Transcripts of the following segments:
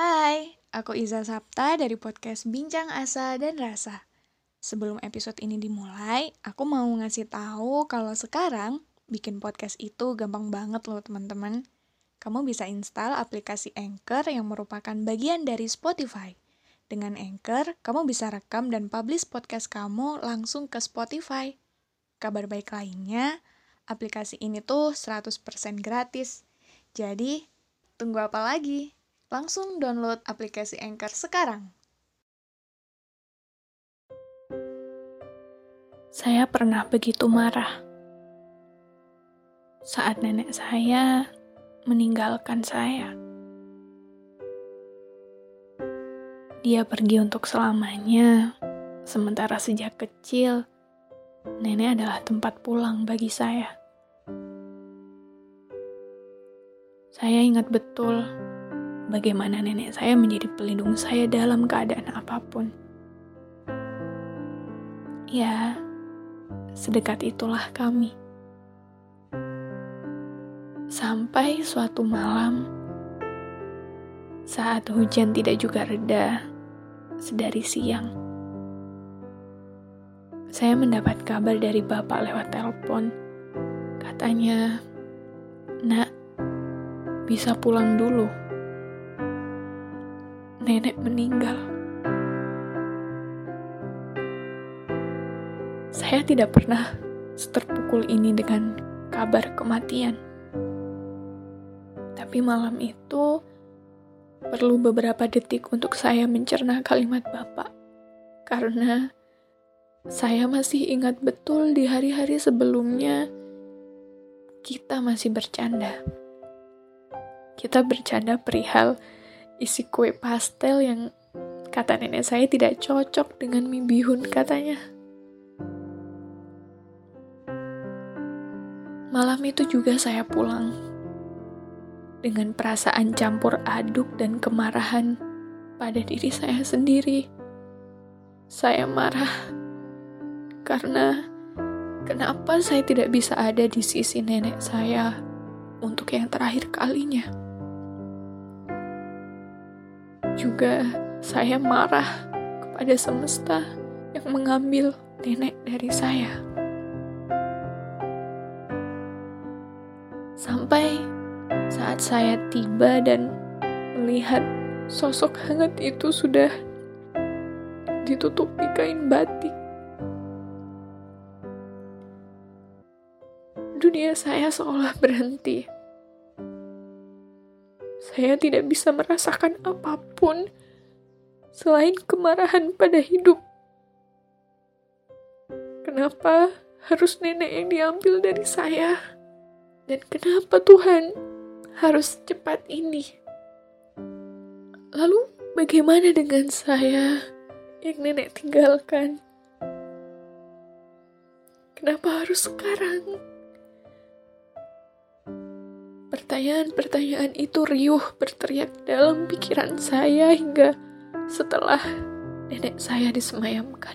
Hai, aku Iza Sapta dari podcast Bincang Asa dan Rasa. Sebelum episode ini dimulai, aku mau ngasih tahu kalau sekarang bikin podcast itu gampang banget loh teman-teman. Kamu bisa install aplikasi Anchor yang merupakan bagian dari Spotify. Dengan Anchor, kamu bisa rekam dan publish podcast kamu langsung ke Spotify. Kabar baik lainnya, aplikasi ini tuh 100% gratis. Jadi, tunggu apa lagi? Langsung download aplikasi Anchor sekarang. Saya pernah begitu marah saat nenek saya meninggalkan saya. Dia pergi untuk selamanya, sementara sejak kecil nenek adalah tempat pulang bagi saya. Saya ingat betul bagaimana nenek saya menjadi pelindung saya dalam keadaan apa pun. Ya, sedekat itulah kami. Sampai suatu malam, saat hujan tidak juga reda, sedari siang, saya mendapat kabar dari bapak lewat telepon. Katanya, "Nak, bisa pulang dulu." Nenek meninggal. Saya tidak pernah terpukul ini dengan kabar kematian. Tapi malam itu perlu beberapa detik untuk saya mencerna kalimat Bapak. Karena saya masih ingat betul di hari-hari sebelumnya kita masih bercanda. Kita bercanda perihal isi kue pastel yang kata nenek saya tidak cocok dengan mie bihun katanya. Malam itu juga saya pulang dengan perasaan campur aduk dan kemarahan pada diri saya sendiri. Saya marah karena kenapa saya tidak bisa ada di sisi nenek saya untuk yang terakhir kalinya. Juga saya marah kepada semesta yang mengambil nenek dari saya. Sampai saat saya tiba dan melihat sosok hangat itu sudah ditutupi kain batik. Dunia saya seolah berhenti saya tidak bisa merasakan apa pun selain kemarahan pada hidup. Kenapa harus nenek yang diambil dari saya? Dan kenapa Tuhan harus cepat ini? Lalu bagaimana dengan saya yang nenek tinggalkan? Kenapa harus sekarang? Pertanyaan-pertanyaan itu riuh berteriak dalam pikiran saya hingga setelah nenek saya disemayamkan.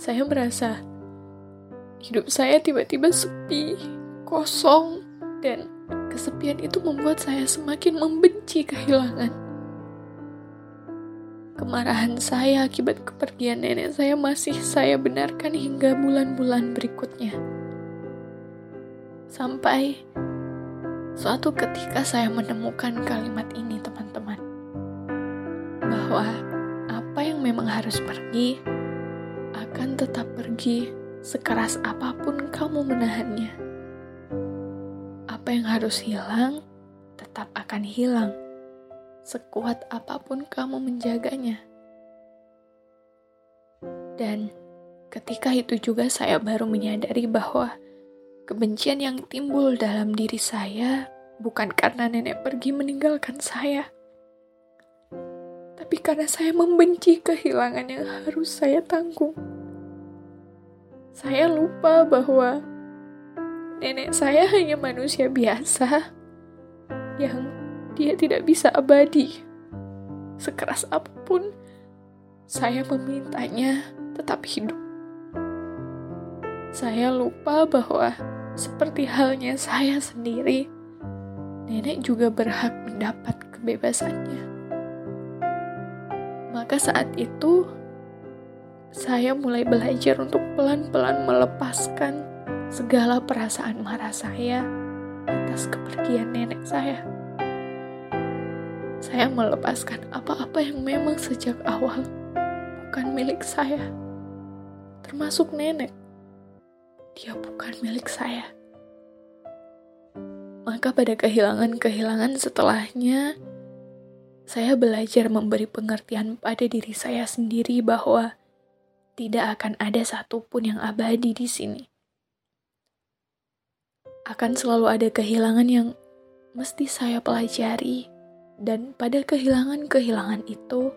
Saya merasa hidup saya tiba-tiba sepi, kosong, dan kesepian itu membuat saya semakin membenci kehilangan. Kemarahan saya akibat kepergian nenek saya masih saya benarkan hingga bulan-bulan berikutnya. Sampai suatu ketika saya menemukan kalimat ini, teman-teman, bahwa apa yang memang harus pergi akan tetap pergi sekeras apa pun kamu menahannya. Apa yang harus hilang tetap akan hilang, sekuat apa pun kamu menjaganya. Dan ketika itu juga saya baru menyadari bahwa kebencian yang timbul dalam diri saya bukan karena nenek pergi meninggalkan saya, tapi karena saya membenci kehilangan yang harus saya tanggung. Saya lupa bahwa nenek saya hanya manusia biasa yang dia tidak bisa abadi. Sekeras apa pun, saya memintanya tetap hidup. Saya lupa bahwa seperti halnya saya sendiri, nenek juga berhak mendapat kebebasannya. Maka saat itu, saya mulai belajar untuk pelan-pelan melepaskan segala perasaan marah saya atas kepergian nenek saya. Saya melepaskan apa-apa yang memang sejak awal bukan milik saya, termasuk nenek dia bukan milik saya. Maka pada kehilangan-kehilangan setelahnya, saya belajar memberi pengertian pada diri saya sendiri bahwa tidak akan ada satupun yang abadi di sini. Akan selalu ada kehilangan yang mesti saya pelajari, dan pada kehilangan-kehilangan itu,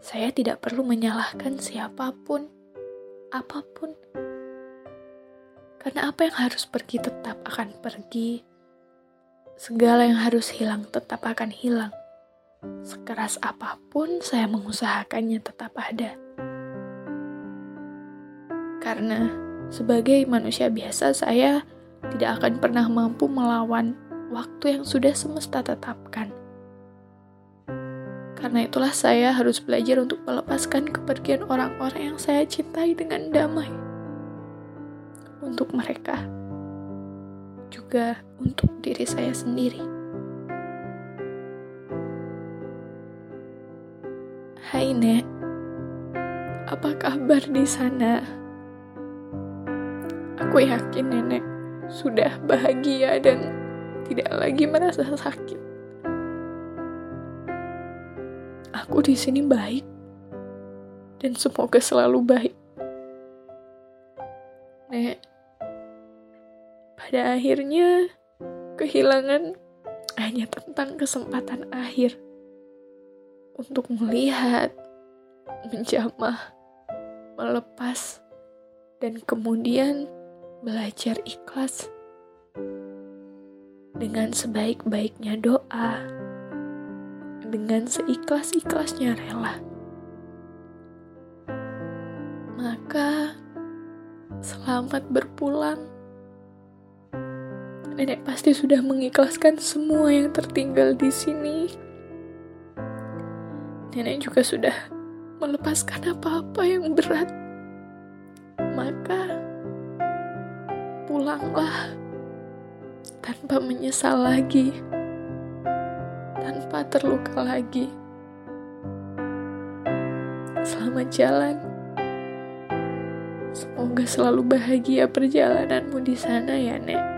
saya tidak perlu menyalahkan siapa pun, apa pun, karena apa yang harus pergi tetap akan pergi. Segala yang harus hilang tetap akan hilang. Sekeras apa pun saya mengusahakannya tetap ada. Karena sebagai manusia biasa saya tidak akan pernah mampu melawan waktu yang sudah semesta tetapkan. Karena itulah saya harus belajar untuk melepaskan kepergian orang-orang yang saya cintai dengan damai untuk mereka, juga untuk diri saya sendiri. Hai Nek, apa kabar di sana? Aku yakin Nenek sudah bahagia dan tidak lagi merasa sakit. Aku di sini baik dan semoga selalu baik. Nek, pada akhirnya kehilangan hanya tentang kesempatan akhir untuk melihat, menjamah, melepas, dan kemudian belajar ikhlas dengan sebaik-baiknya doa, dengan seikhlas-ikhlasnya rela. Maka Selamat berpulang. Nenek pasti sudah mengikhlaskan semua yang tertinggal di sini. Nenek juga sudah melepaskan apa-apa yang berat. Maka pulanglah tanpa menyesal lagi, tanpa terluka lagi. Selamat jalan. Semoga selalu bahagia perjalananmu di sana ya, Nek.